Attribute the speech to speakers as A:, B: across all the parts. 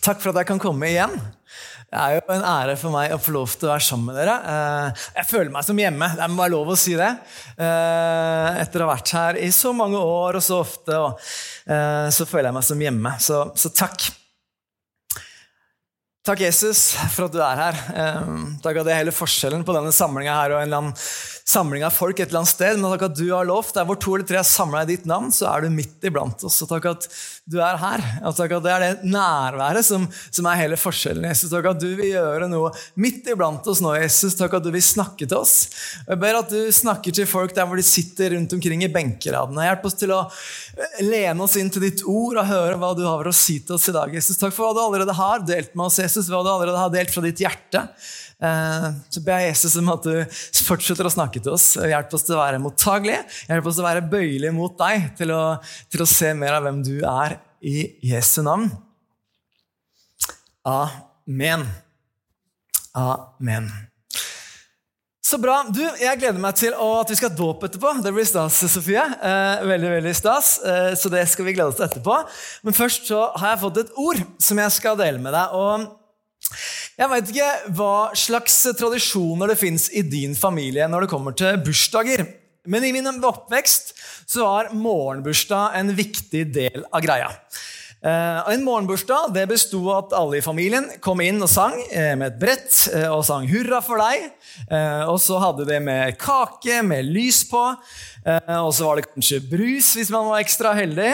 A: Takk for at jeg kan komme igjen. Det er jo en ære for meg å få lov til å være sammen med dere. Eh, jeg føler meg som hjemme. Det må være lov å si det. Eh, etter å ha vært her i så mange år og så ofte, eh, så føler jeg meg som hjemme. Så, så takk. Takk, Jesus, for at du er her. Takk at det er hele forskjellen på denne samlinga her og en eller annen samling av folk et eller annet sted. Men takk at du har lovt, der hvor to eller tre er samla i ditt navn, så er du midt iblant oss. Og takk at du er her. Og takk at det er det nærværet som, som, er hele forskjellen. Jesus. Takk at du vil gjøre noe midt iblant oss nå, Jesus. Takk at du vil snakke til oss. Jeg ber at du snakker til folk der hvor de sitter rundt omkring i benkeradene. Hjelp oss til å eh, lene oss inn til ditt ord og høre hva du har å si til oss i dag. Jesus. Takk for hva du allerede har delt med oss, Jesus. Hva du allerede har delt fra ditt hjerte. Eh, så ber jeg Jesus om at du fortsetter å snakke til oss. Hjelp oss til å være mottagelige, hjelp oss til å være bøyelige mot deg, til å, til å se mer av hvem du er, i Jesu navn. Amen. Amen. Så bra. Du, Jeg gleder meg til at vi skal ha dåp etterpå. Det blir stas, Sofie. Eh, veldig, veldig stas. Eh, så det skal vi glede oss til etterpå. Men først så har jeg fått et ord som jeg skal dele med deg. og jeg veit ikke hva slags tradisjoner det fins i din familie når det kommer til bursdager. Men i min oppvekst så var morgenbursdag en viktig del av greia. Uh, en morgenbursdag det besto at alle i familien kom inn og sang uh, med et brett uh, og sang 'Hurra for deg'. og så hadde det med kake med lys på. og så var det kanskje brus hvis man var ekstra heldig.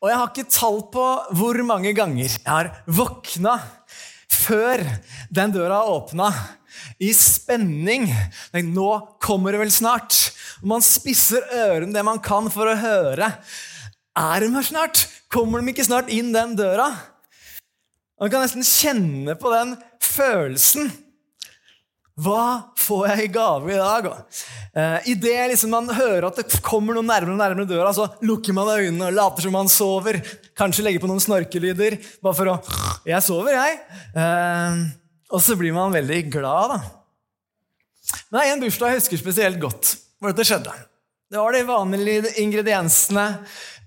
A: Og jeg har ikke tall på hvor mange ganger jeg har våkna før den døra åpna, i spenning. Nå kommer det vel snart. Man spisser ørene det man kan for å høre. Er de her snart? Kommer de ikke snart inn den døra? Man kan nesten kjenne på den følelsen. Hva får jeg i gave i dag? Uh, Idet liksom man hører at det kommer noen nærmere og nærmere døra, så lukker man øynene og later som man sover. Kanskje legger på noen snorkelyder. Bare for å Jeg sover, jeg. Uh, og så blir man veldig glad, da. Men det er en bursdag jeg husker spesielt godt hvor dette skjedde. Det var de vanlige ingrediensene.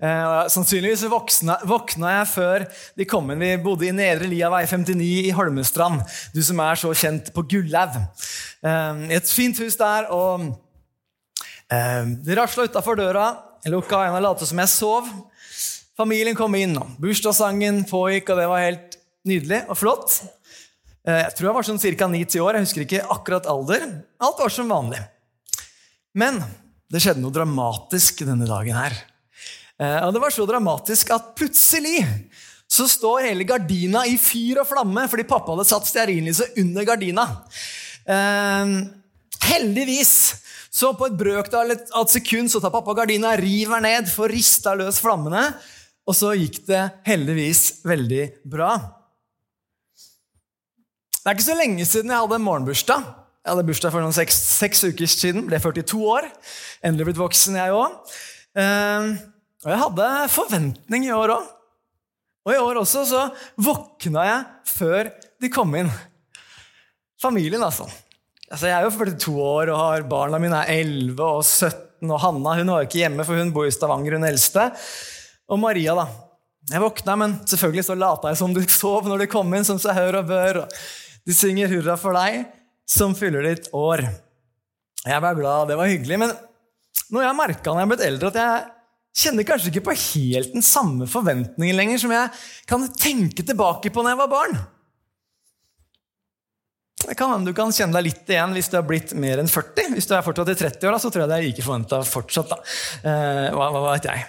A: Eh, sannsynligvis våkna, våkna, jeg før de kom inn. Vi bodde i Nedre Lia vei 59 i Holmestrand. Du som er så kjent på Gullaug. Eh, et fint hus der. og eh, Det rasla utafor døra. Jeg lukka øynene og lot som jeg sov. Familien kom inn. og Bursdagssangen pågikk, og det var helt nydelig og flott. Jeg tror jeg var sånn ca. 9-10 år. Jeg husker ikke akkurat alder. Alt var som vanlig. Men det skjedde noe dramatisk denne dagen her. Eh, og det var så dramatisk at plutselig så står hele gardina i fyr og flamme fordi pappa hadde satt stearinlyset under gardina. Eh, heldigvis så på et brøkdel av et sekund så tar pappa gardina, river ned, får rista løs flammene, og så gikk det heldigvis veldig bra. Det er ikke så lenge siden jeg hadde morgenbursdag. Jeg hadde bursdag for noen seks, seks uker siden. Ble 42 år. Endelig blitt voksen, jeg òg. Og jeg hadde forventning i år òg. Og i år også så våkna jeg før de kom inn. Familien, altså. altså jeg er jo 42 år og har barna mine er 11 og 17. Og Hanna hun var ikke hjemme, for hun bor i Stavanger, hun eldste. Og Maria, da. Jeg våkna, men selvfølgelig så lata jeg som du sov når de kom inn, som seg hør og bør. De synger 'Hurra for deg' som fyller ditt år. Jeg ble glad, det var hyggelig. Men noe jeg merka når jeg blitt eldre, at jeg kjenner kanskje ikke på helt den samme forventningen lenger som jeg kan tenke tilbake på når jeg var barn. Det kan hende du kan kjenne deg litt igjen hvis du har blitt mer enn 40. Hvis du er fortsatt i 30-åra, så tror jeg det er like forventa fortsatt. Eh, hva, hva vet jeg.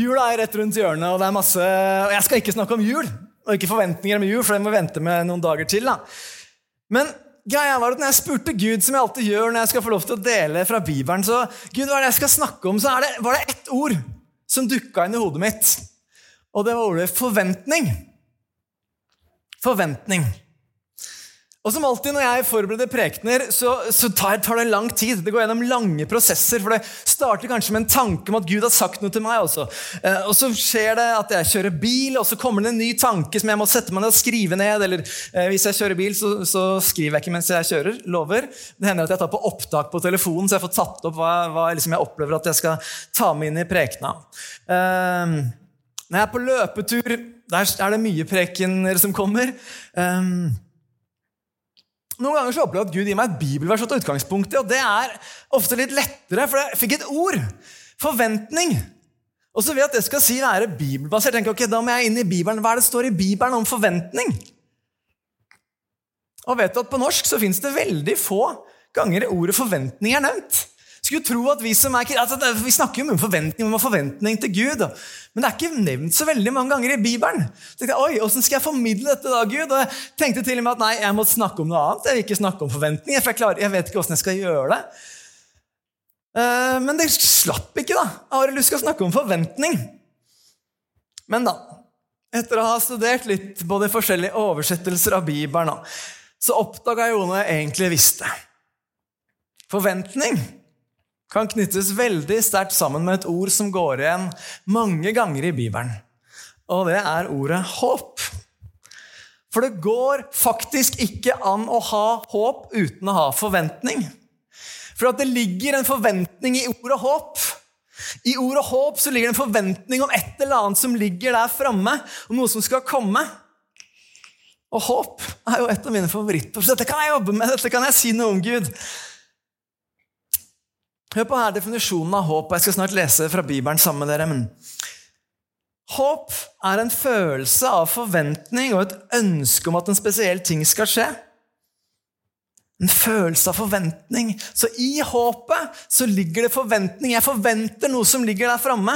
A: Jula er rett rundt hjørnet, og det er masse Og jeg skal ikke snakke om jul, og ikke forventninger om jul, for det må vente med noen dager til. da. Men greia var at når jeg spurte Gud, som jeg alltid gjør når jeg skal få lov til å dele fra Bibelen, så Gud, hva er det jeg skal snakke om, så det, var det ett ord som dukka inn i hodet mitt. Og det var ordet forventning. Forventning. Og som alltid når jeg forbereder prekener, så, så tar, tar, det lang tid. Det går gjennom lange prosesser. For det starter kanskje med en tanke om at Gud har sagt noe til meg. også. Eh, og så skjer det at jeg kjører bil, og så kommer det en ny tanke som jeg må sette meg ned og skrive ned. Eller eh, hvis jeg kjører bil, så, så, skriver jeg ikke mens jeg kjører. Lover. Det hender at jeg tar på opptak på telefonen, så jeg får tatt opp hva, hva liksom jeg opplever at jeg skal ta med inn i prekena. Eh, når jeg er på løpetur Der er det mye prekener som kommer. Um, noen ganger så opplever jeg at Gud gir meg et bibelvers å ta utgangspunkt i, og det er ofte litt lettere, for jeg fikk et ord. Forventning. Og så vil jeg at det skal si være bibelbasert. Jeg tenker, ok, Da må jeg inn i Bibelen. Hva er det står i Bibelen om forventning? Og vet du at På norsk så fins det veldig få ganger ordet forventning er nevnt. Skulle tro at Vi som er, altså, vi snakker jo om forventning om forventning til Gud, men det er ikke nevnt så veldig mange ganger i Bibelen. Så tenkte jeg, oi, Hvordan skal jeg formidle dette, da, Gud? Og jeg tenkte til og med at nei, jeg må snakke om noe annet. Jeg vil ikke snakke om forventninger, for jeg, klarer, jeg vet ikke hvordan jeg skal gjøre det. Uh, men det slapp ikke, da. Jeg har lyst til å snakke om forventning. Men da, etter å ha studert litt på de forskjellige oversettelser av Bibelen, så oppdaga jeg jo noe jeg egentlig visste. Forventning kan knyttes veldig sterkt sammen med et ord som går igjen mange ganger i Bibelen. Og det er ordet håp. For det går faktisk ikke an å ha håp uten å ha forventning. For det ligger en forventning i ordet håp. I ordet håp så ligger det en forventning om et eller annet som ligger der framme, om noe som skal komme. Og håp er jo et av mine favorittord. Dette kan jeg jobbe med, dette kan jeg si noe om Gud. Hør på her definisjonen av håp. og Jeg skal snart lese fra Bibelen sammen med dere. men Håp er en følelse av forventning og et ønske om at en spesiell ting skal skje. En følelse av forventning. Så i håpet så ligger det forventning. Jeg forventer noe som ligger der framme.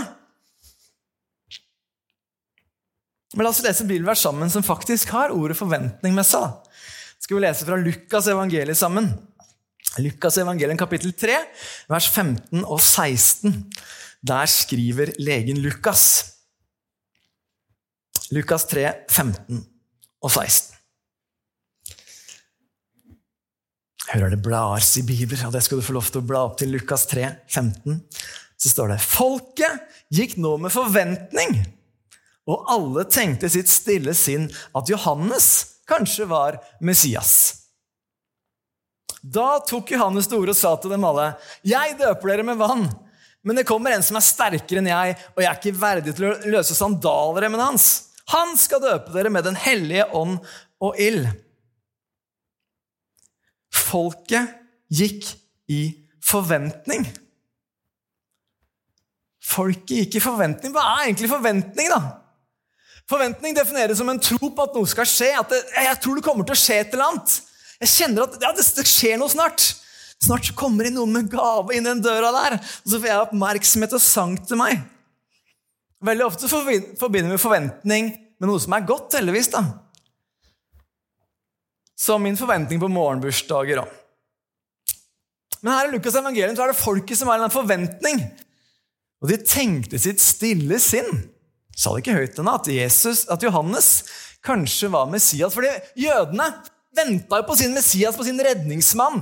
A: Men la oss lese bibelvers sammen som faktisk har ordet forventning med seg. Skal vi lese fra Lukas evangeliet sammen? Lukas evangelium kapittel 3, vers 15 og 16. Der skriver legen Lukas. Lukas 3, 15 og 16. Hører det bladers i Bibelen, og det skal du få lov til å bla opp til Lukas 3, 15. Så står det Folket gikk nå med forventning, og alle tenkte sitt stille sinn at Johannes kanskje var Messias. Da tok Johannes det ordet og sa til dem alle.: Jeg døper dere med vann, men det kommer en som er sterkere enn jeg, og jeg er ikke verdig til å løse sandalremmen hans. Han skal døpe dere med Den hellige ånd og ild. Folket gikk i forventning. Folket gikk i forventning. Hva er egentlig forventning, da? Forventning defineres som en tro på at noe skal skje. At det, jeg tror det kommer til å skje et eller annet. Jeg kjenner at ja, det, skjer noe snart. Snart kommer det noen med gave inn den døra der, og så får jeg oppmerksomhet og sang til meg. Veldig ofte forbinder vi forventning med noe som er godt, heldigvis. da. Som min forventning på morgenbursdager òg. Men her i Lukas' evangelium så er det folket som har en forventning. Og de tenkte sitt stille sinn. Sa det ikke høyt ennå at, at Johannes kanskje var Messias. Fordi jødene venta jo på sin Messias, på sin redningsmann.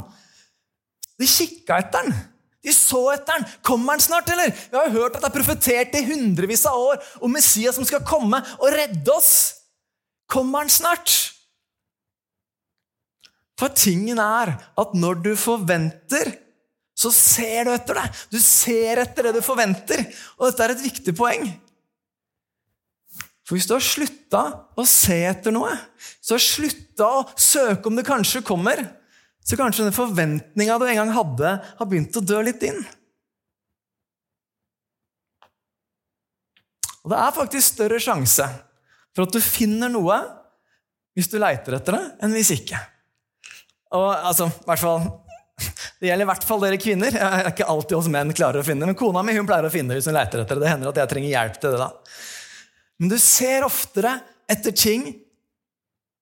A: De kikka etter han. De så etter han. Kommer han snart, eller? Vi har jo hørt at det er profetert i hundrevis av år om Messias som skal komme og redde oss. Kommer han snart? For tingen er at når du forventer, så ser du etter det. Du ser etter det du forventer. Og dette er et viktig poeng. For hvis du har slutta å se etter noe, så har slutta å søke om det kanskje kommer, så kanskje den forventninga du en gang hadde, har begynt å dø litt inn. Og det er faktisk større sjanse for at du finner noe hvis du leiter etter det, enn hvis ikke. Og altså, i hvert fall, Det gjelder i hvert fall dere kvinner. Jeg er ikke alltid oss menn klarer å finne Men kona mi hun pleier å finne det hvis hun leiter etter det. Det hender at jeg trenger hjelp til det. da. Men du ser oftere etter ting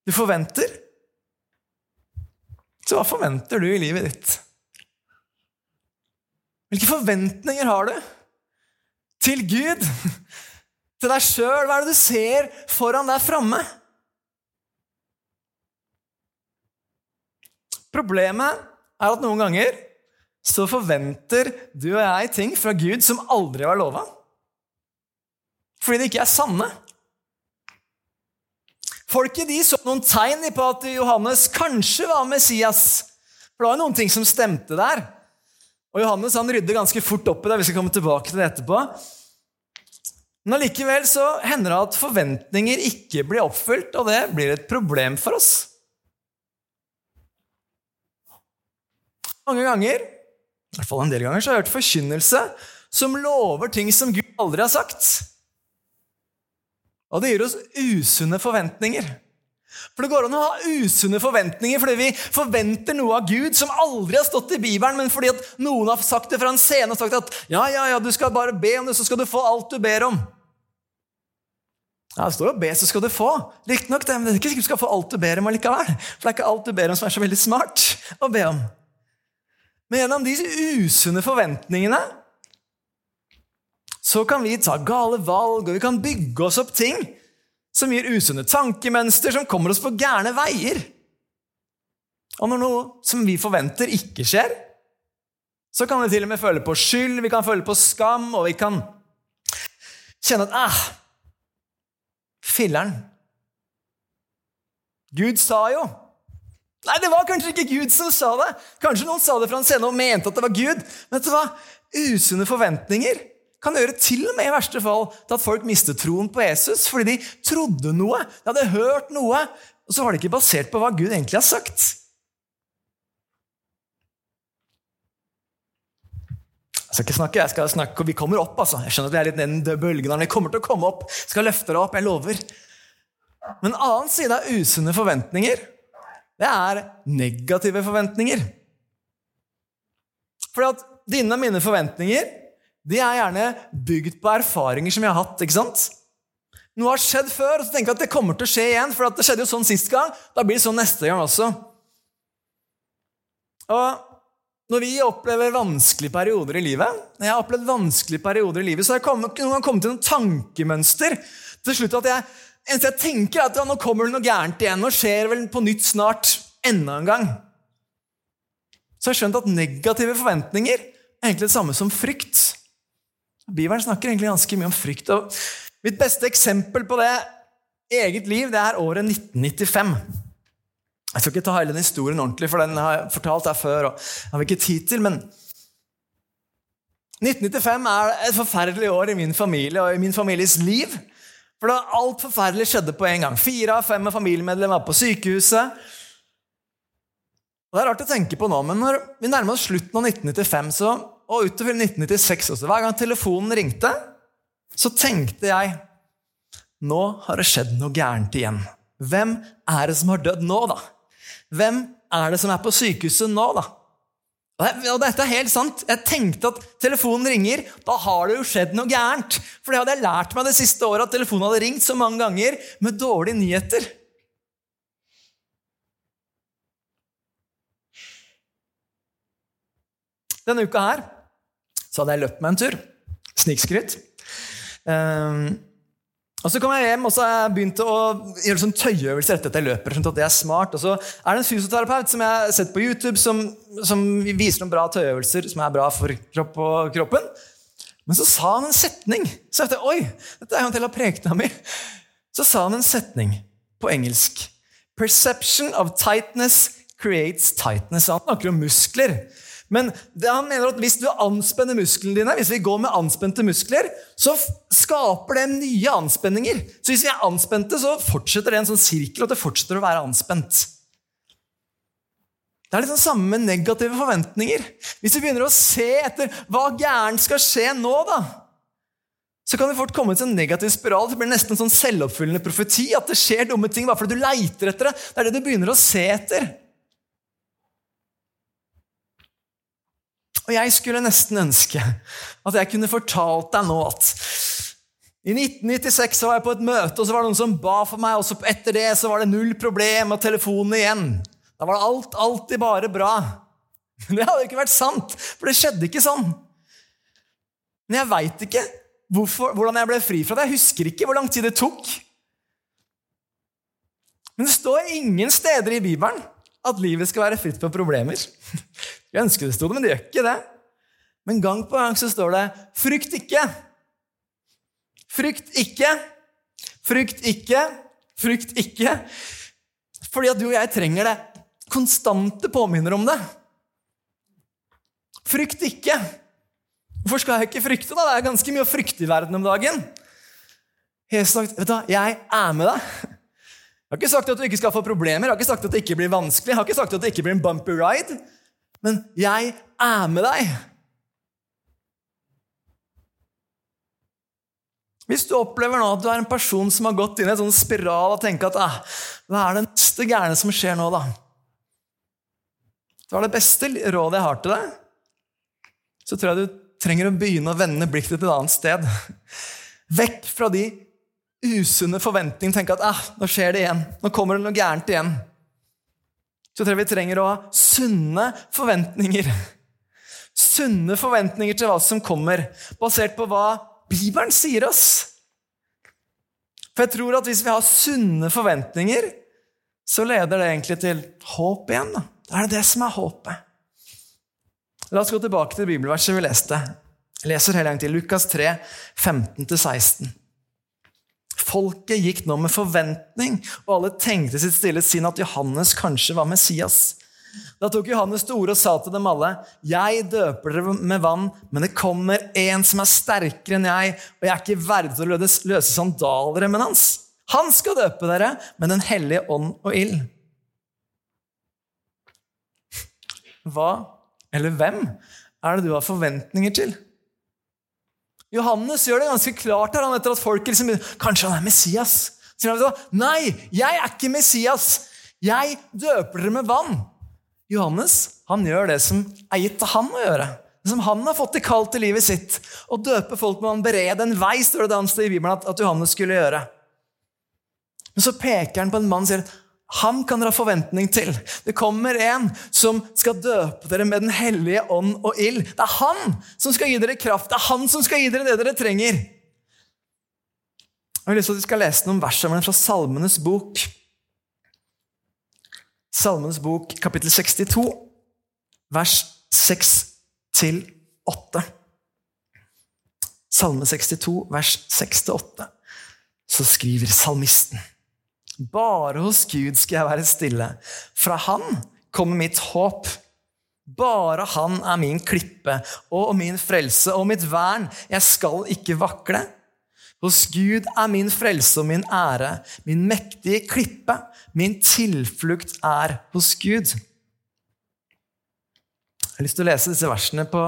A: du forventer. Så hva forventer du i livet ditt? Hvilke forventninger har du? Til Gud? Til deg sjøl? Hva er det du ser foran deg framme? Problemet er at noen ganger så forventer du og jeg ting fra Gud som aldri var lova fordi de ikke er sanne. Folket de så noen tegn på at Johannes kanskje var Messias. For det var noen ting som stemte der. Og Johannes han rydder ganske fort opp i det. Vi skal komme tilbake til det etterpå. Men allikevel så hender det at forventninger ikke blir oppfylt, og det blir et problem for oss. Mange ganger, i hvert fall en del ganger, så har jeg hørt forkynnelse som lover ting som Gud aldri har sagt. Og det gir oss usunne forventninger. For det går an å ha usunne forventninger fordi vi forventer noe av Gud som aldri har stått i Bibelen, men fordi at noen har sagt det fra en scene og sagt at ja, ja, ja, du skal bare be om det, så skal du få alt du ber om. Ja, Det står jo 'be, så skal du få'. Riktignok, men det er ikke sikkert du skal få alt du ber om allikevel. For det er ikke alt du ber om som er så veldig smart å be om. Men gjennom disse usunne forventningene så kan vi ta gale valg, og vi kan bygge oss opp ting som gir usunne tankemønster, som kommer oss på gærne veier. Og når noe som vi forventer, ikke skjer, så kan vi til og med føle på skyld, vi kan føle på skam, og vi kan kjenne at ah, Filler'n. Gud sa jo Nei, det var kanskje ikke Gud som sa det. Kanskje noen sa det fra en scene og mente at det var Gud. Men vet du hva? Usunne forventninger kan gjøre til og med i verste fall til at folk mistet troen på Jesus fordi de trodde noe, de hadde hørt noe, og så var det ikke basert på hva Gud egentlig har sagt. Jeg skal ikke snakke, jeg skal snakke, og Vi kommer opp. altså. Jeg skjønner at vi er litt nede i den bølgen. Vi kommer til å komme opp. Jeg skal løfte deg opp, jeg lover. Men en annen side av usunne forventninger, det er negative forventninger. Fordi at dine og mine forventninger de er gjerne bygd på erfaringer som vi har hatt. ikke sant? Noe har skjedd før, og så tenker jeg at det kommer til å skje igjen. For det skjedde jo sånn sist gang. Da blir det sånn neste gang også. Og når vi opplever vanskelige perioder i livet, når jeg har opplevd vanskelige perioder i livet, så har jeg kommet, kommet til noen tankemønster til slutt at jeg, jeg tenker, er at ja, nå kommer det noe gærent igjen. Nå skjer det vel på nytt snart. Enda en gang. Så jeg har skjønt at negative forventninger er egentlig det samme som frykt. Bibelen snakker egentlig ganske mye om frykt. og Mitt beste eksempel på det eget liv det er året 1995. Jeg skal ikke ta hele den historien ordentlig, for den har jeg fortalt her før. og jeg har ikke tid til, men 1995 er et forferdelig år i min familie og i min families liv. For da alt forferdelig skjedde på en gang. Fire av fem familiemedlemmer var på sykehuset. Og Det er rart å tenke på nå, men når vi nærmer oss slutten av 1995, så og utover 1996 også. Hver gang telefonen ringte, så tenkte jeg Nå har det skjedd noe gærent igjen. Hvem er det som har dødd nå, da? Hvem er det som er på sykehuset nå, da? Og dette er helt sant. Jeg tenkte at telefonen ringer. Da har det jo skjedd noe gærent. For det hadde jeg lært meg det siste året, at telefonen hadde ringt så mange ganger med dårlige nyheter. Denne uka her så hadde jeg løpt meg en tur. Snikskryt. Um, og Så kom jeg hjem og så begynte jeg begynt å gjøre sånn tøyeøvelser etter at jeg løper. sånn at det er smart. Og så er det en fysioterapeut som jeg har sett på YouTube, som, som viser noen bra tøyeøvelser som er bra for kropp og kroppen. Men så sa han en setning. Så jeg tenkte, Oi, dette er jo en del av prekena mi. Så sa han en setning på engelsk. Perception of tightness creates tightness. Han snakker om muskler. Men han mener at hvis du anspenner musklene dine, hvis vi går med anspente muskler, så skaper det nye anspenninger. Så hvis vi er anspente, så fortsetter det en sånn sirkel, og det fortsetter å være anspent. Det er det samme med negative forventninger. Hvis vi begynner å se etter hva gærent skal skje nå, da, så kan det fort komme til en negativ spiral. Det blir nesten en sånn selvoppfyllende profeti. At det skjer dumme ting bare fordi du leiter etter det. Det er det du begynner å se etter. Og jeg skulle nesten ønske at jeg kunne fortalt deg nå at i 1996 var jeg på et møte, og så var det noen som ba for meg. Og så etter det så var det null problem og telefonen igjen. Da var det alt, alltid bare bra. Men det hadde ikke vært sant, for det skjedde ikke sånn. Men jeg veit ikke hvorfor, hvordan jeg ble fri fra det. Jeg husker ikke hvor lang tid det tok. Men det står ingen steder i Bibelen at livet skal være fritt for problemer. Jeg ønsker det sto det, men det gjør ikke det. Men gang på gang så står det 'frykt ikke'. Frykt ikke, frykt ikke, frykt ikke. Fordi at du og jeg trenger det. Konstante påminner om det. Frykt ikke. Hvorfor skal jeg ikke frykte? da? Det er ganske mye å frykte i verden om dagen. Jeg har sagt vet du, jeg er med deg. Jeg har ikke sagt at du ikke skal få problemer, jeg har ikke sagt at det ikke blir vanskelig, jeg har ikke sagt at det ikke blir en bumpy ride, men jeg er med deg. Hvis du opplever nå at du er en person som har gått inn i en sånn spiral og tenker at ah, hva er det neste gærne som skjer nå, da? Det var det beste rådet jeg har til deg. Så tror jeg du trenger å begynne å vende blikket til et annet sted. Vekk fra de usunne forventningene. Tenke at ah, nå skjer det igjen. Nå kommer det noe gærent igjen. Så tror jeg vi trenger å ha sunne forventninger. Sunne forventninger til hva som kommer, basert på hva Bibelen sier oss. For jeg tror at hvis vi har sunne forventninger, så leder det egentlig til håp igjen. Da, da er det det som er håpet. La oss gå tilbake til bibelverset vi leste. Jeg leser hele gang til Lukas 3, 15-16. Folket gikk nå med forventning, og alle tenkte sitt stille sinn at Johannes kanskje var Messias. Da tok Johannes til orde og sa til dem alle.: Jeg døper dere med vann, men det kommer en som er sterkere enn jeg, og jeg er ikke verdig til å løse sandalremmen hans. Han skal døpe dere med Den hellige ånd og ild. Hva, eller hvem, er det du har forventninger til? Johannes gjør det ganske klart her, etter at folk liksom Kanskje han er Messias? Sier han, Nei, jeg er ikke Messias! Jeg døper dere med vann. Johannes han gjør det som er gitt til han å gjøre. Det som han har fått til kall til livet sitt. Å døpe folk med han berede en vei, står det dans i Bibelen at Johannes skulle gjøre. Men så peker han på en mann og sier han kan dere ha forventning til. Det kommer en som skal døpe dere med Den hellige ånd og ild. Det er han som skal gi dere kraft. Det er han som skal gi dere det dere trenger. Jeg har lyst til at vi skal lese noen vers fra Salmenes bok. Salmenes bok, kapittel 62, vers 6-8. Salme 62, vers 6-8. Så skriver salmisten bare hos Gud skal jeg være stille. Fra Han kommer mitt håp. Bare Han er min klippe og min frelse og mitt vern. Jeg skal ikke vakle. Hos Gud er min frelse og min ære, min mektige klippe. Min tilflukt er hos Gud. Jeg har lyst til å lese disse versene på,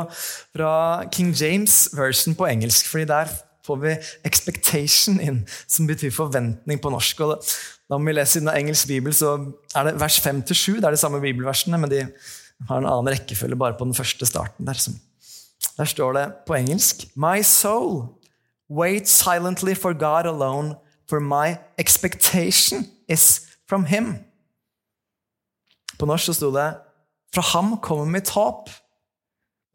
A: fra King James version på engelsk. fordi der får vi 'expectation' inn, som betyr forventning på norsk. Og da må vi lese i den engelsk bibel, så er det vers 5-7. Det er de samme bibelversene, men de har en annen rekkefølge bare på den første starten. Der, der står det på engelsk My soul, wait silently for God alone, for my expectation is from him. På norsk så sto det Fra ham kommer mitt håp.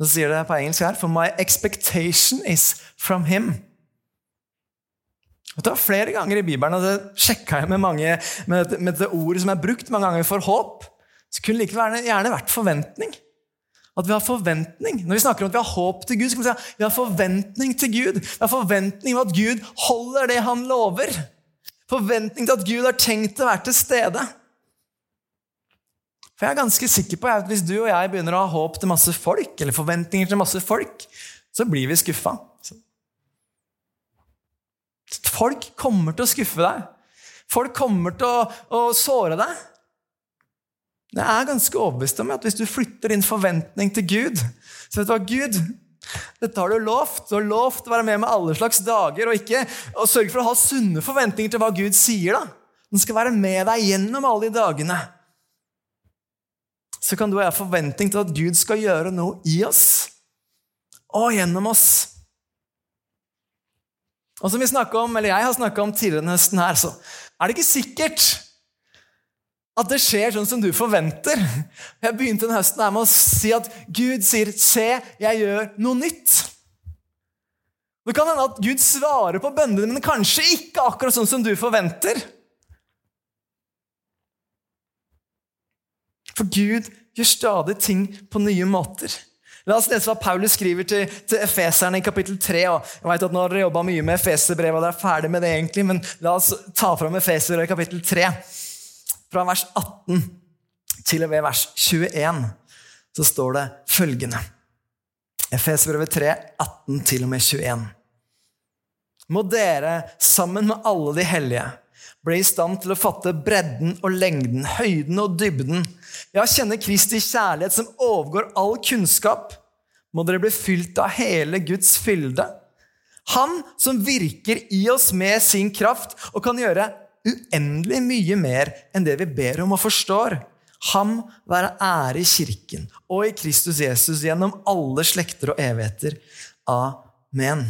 A: Så sier det på engelsk her For my expectation is from him. Det var flere ganger i Bibelen, og det sjekka jeg med, mange, med, med det ordet som er brukt mange ganger for håp. Så kunne det likevel gjerne vært forventning. At vi har forventning. Når vi snakker om at vi har håp til Gud, så kan vi si at vi har forventning til Gud. Vi har forventning om at Gud holder det han lover. Forventning til at Gud har tenkt å være til stede. For jeg er ganske sikker på at Hvis du og jeg begynner å ha håp til masse folk, eller forventninger til masse folk, så blir vi skuffa. Folk kommer til å skuffe deg. Folk kommer til å, å såre deg. Jeg er ganske overbevist om at hvis du flytter din forventning til Gud Så vet du hva, Gud, dette har du lovt. Du har lovt å være med med alle slags dager, og ikke og sørge for å ha sunne forventninger til hva Gud sier. da. Den skal være med deg gjennom alle de dagene. Så kan du ha forventning til at Gud skal gjøre noe i oss og gjennom oss. Og som vi om, eller jeg har snakka om tidligere denne høsten, her, så er det ikke sikkert at det skjer sånn som du forventer. Jeg begynte denne høsten her med å si at Gud sier 'Se, jeg gjør noe nytt'. Det kan hende at Gud svarer på bønnene dine, men kanskje ikke akkurat sånn som du forventer. For Gud gjør stadig ting på nye måter. La oss lese hva Paulus skriver til, til efeserne i kapittel 3. Og jeg vet at Nå har dere jobba mye med Efeserbrevet, og dere er ferdig med det egentlig, men la oss ta fram Efeserbrevet kapittel 3. Fra vers 18 til og med vers 21 så står det følgende. Efeserbrevet 3, 18 til og med 21. må dere, sammen med alle de hellige, bli i stand til å fatte bredden og lengden, høyden og dybden. Ja, kjenne Kristi kjærlighet som overgår all kunnskap. Må dere bli fylt av hele Guds fylde. Han som virker i oss med sin kraft og kan gjøre uendelig mye mer enn det vi ber om og forstår. Ham være ære i Kirken og i Kristus Jesus gjennom alle slekter og evigheter. Amen.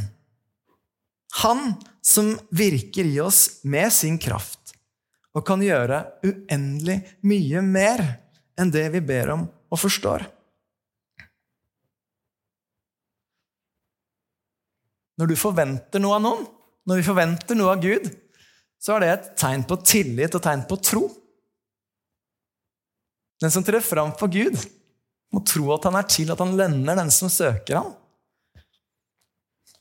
A: Han som virker i oss med sin kraft og kan gjøre uendelig mye mer enn det vi ber om og forstår. Når du forventer noe av noen, når vi forventer noe av Gud, så er det et tegn på tillit og tegn på tro. Den som trer fram for Gud, må tro at han er til, at han lønner den som søker ham.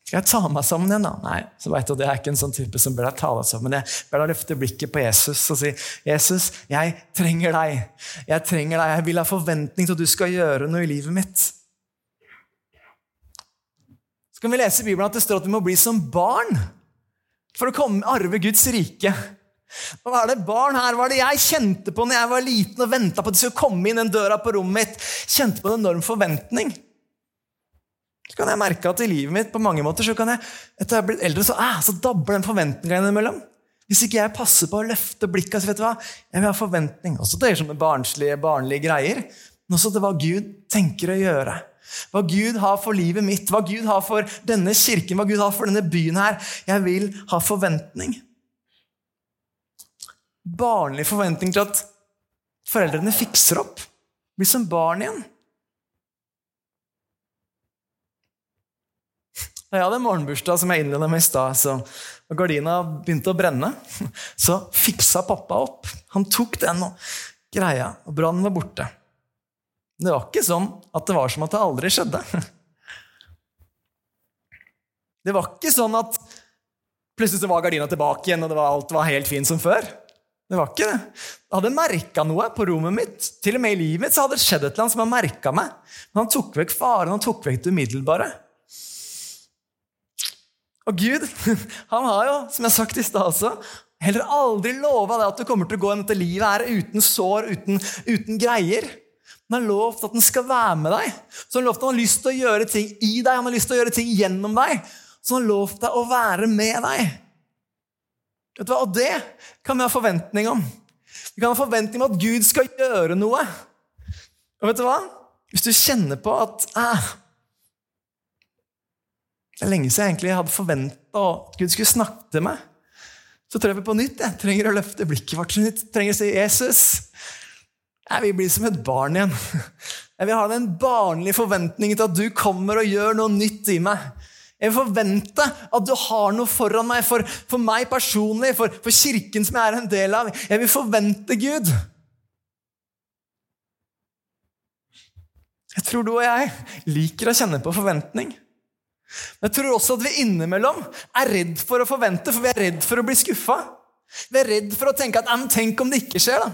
A: Skal jeg ta meg sammen igjen, da? Nei, så vet du, det er ikke en sånn type som bør ta deg sammen. Jeg ber deg løfte blikket på Jesus og si, 'Jesus, jeg trenger deg. Jeg trenger deg. Jeg vil ha forventning til at du skal gjøre noe i livet mitt.' Så kan vi lese i Bibelen at det står at vi må bli som barn for å komme arve Guds rike. Hva er det barn her? Hva er det jeg kjente på når jeg var liten og venta på at de skulle komme inn den døra på rommet mitt? Kjente på en enorm forventning. Så kan jeg merke at i livet mitt på mange måter, så kan jeg, etter jeg er blitt eldre, så, ah, så dabber den forventninga innimellom. Hvis ikke jeg passer på å løfte blikket så vet du hva, Jeg vil ha forventning. Også til sånne barnslige, barnlige greier. Men også til hva Gud tenker å gjøre. Hva Gud har for livet mitt, hva Gud har for denne kirken, hva Gud har for denne byen her. Jeg vil ha forventning. Barnlig forventning til at foreldrene fikser opp. Blir som barn igjen. Da jeg hadde morgenbursdag, som jeg innleda med i stad, og gardina begynte å brenne, så fiksa pappa opp. Han tok den og greia, og brannen var borte. Det var ikke sånn at det var som at det aldri skjedde. Det var ikke sånn at plutselig så var gardina tilbake igjen, og var, alt var helt fint som før. Det var ikke det. Jeg hadde merka noe på rommet mitt. Til og med i livet mitt så hadde det skjedd et eller annet som jeg merka meg. Men han tok vekk faren, han tok vekk det umiddelbare. Og Gud han har jo, som jeg har sagt i stad også, heller aldri lova at du kommer til å gå inn dette livet her uten sår, uten, uten greier. Han har lovt at han skal være med deg. Så han har lovt at han har lyst til å gjøre ting i deg, han har lyst til å gjøre ting gjennom deg. Så han har lovt deg å være med deg. Vet du hva? Og det kan vi ha forventning om. Vi kan ha forventning om at Gud skal gjøre noe. Og vet du hva? Hvis du kjenner på at ah, det er lenge siden jeg egentlig hadde forventa at Gud skulle snakke til meg. Så tror jeg på nytt jeg trenger å løfte blikket vårt. Jeg trenger å si Jesus. Jeg vil bli som et barn igjen. Jeg vil ha den barnlige forventningen til at du kommer og gjør noe nytt i meg. Jeg vil forvente at du har noe foran meg, for, for meg personlig, for, for kirken som jeg er en del av. Jeg vil forvente Gud. Jeg tror du og jeg liker å kjenne på forventning. Men jeg tror også at vi innimellom er redd for å forvente, for vi er redd for å bli skuffa. Vi er redd for å tenke at tenk om det ikke skjer. da.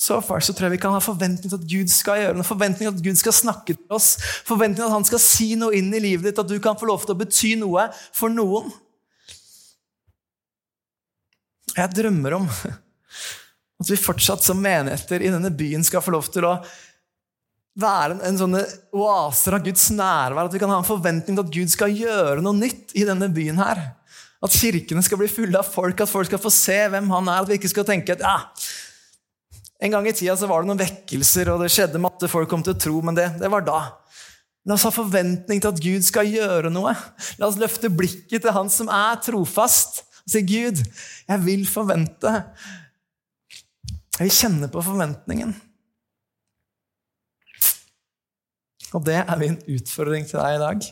A: Så far så tror jeg vi kan ha forventning til at Gud skal gjøre noe, forventning til at Gud skal snakke til oss, forventning til at han skal si noe inn i livet ditt, at du kan få lov til å bety noe for noen. Jeg drømmer om at vi fortsatt som menigheter i denne byen skal få lov til å være en, en sånne oaser av Guds nærvær. At vi kan ha en forventning til at Gud skal gjøre noe nytt i denne byen. her. At kirkene skal bli fulle av folk, at folk skal få se hvem han er. At vi ikke skal tenke at ja, en gang i tida så var det noen vekkelser, og det skjedde matte folk kom til å tro, men det, det var da. La oss ha forventning til at Gud skal gjøre noe. La oss løfte blikket til Han som er trofast, og si, 'Gud, jeg vil forvente.' Jeg vil kjenne på forventningen. Og det er min utfordring til deg i dag.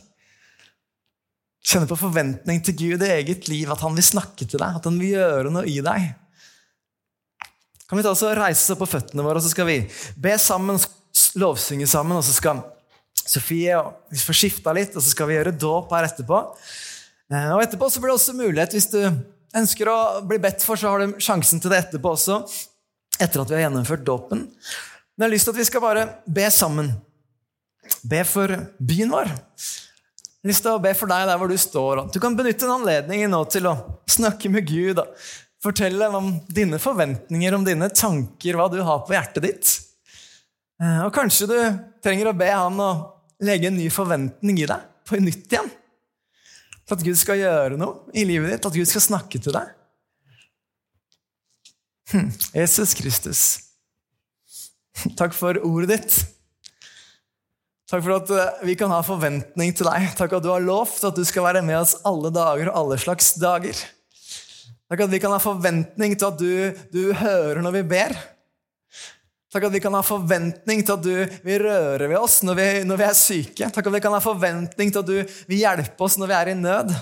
A: Kjenne på forventning til Gud i eget liv, at han vil snakke til deg, at han vil gjøre noe i deg. Kan vi ta oss og reise oss på føttene våre, og så skal vi be sammen, lovsynge sammen, og så skal Sofie og vi får skifta litt, og så skal vi gjøre dåp her etterpå. Eh, og etterpå så blir det også mulighet, hvis du ønsker å bli bedt for, så har du sjansen til det etterpå også, etter at vi har gjennomført dåpen. Men jeg har lyst til at vi skal bare be sammen. Be for byen vår. Jeg har lyst til å be for deg der hvor du står. Du kan benytte en anledning nå til å snakke med Gud. Fortelle om dine forventninger, om dine tanker, hva du har på hjertet ditt. Eh, og kanskje du trenger å be han å legge en ny forventning i deg, på nytt igjen. For at Gud skal gjøre noe i livet ditt, at Gud skal snakke til deg. Hm, Jesus Kristus, takk for ordet ditt. Takk for at eh, vi kan ha forventning til deg. Takk at du har lovt at du skal være med oss alle dager og alle slags dager. Takk at vi kan ha forventning til at du, du hører når vi ber. Takk at vi kan ha forventning til at du vil røre ved oss når vi, når vi er syke. Takk at vi kan ha forventning til at du vil hjelpe oss når vi er i nød.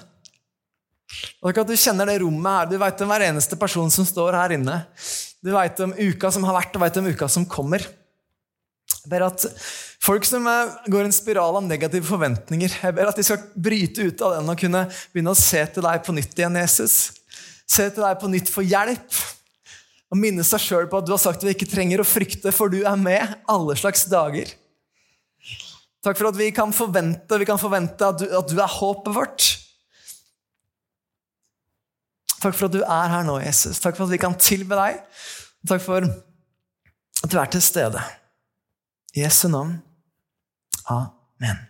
A: Takk at du kjenner det rommet her. Du veit om hver eneste person som står her inne. Du veit om uka som har vært, og vet om uka som kommer. Ber at folk som går en spiral av negative forventninger, jeg ber at de skal bryte ut av den og kunne begynne å se til deg på nytt igjen, Jesus. Se til deg på nytt for hjelp. Og minne seg sjøl på at du har sagt at vi ikke trenger å frykte, for du er med alle slags dager. Takk for at vi kan forvente, vi kan forvente at, du, at du er håpet vårt. Takk for at du er her nå, Jesus. Takk for at vi kan tilbe deg. Takk for at du er til stede. Jesu navn. Amen.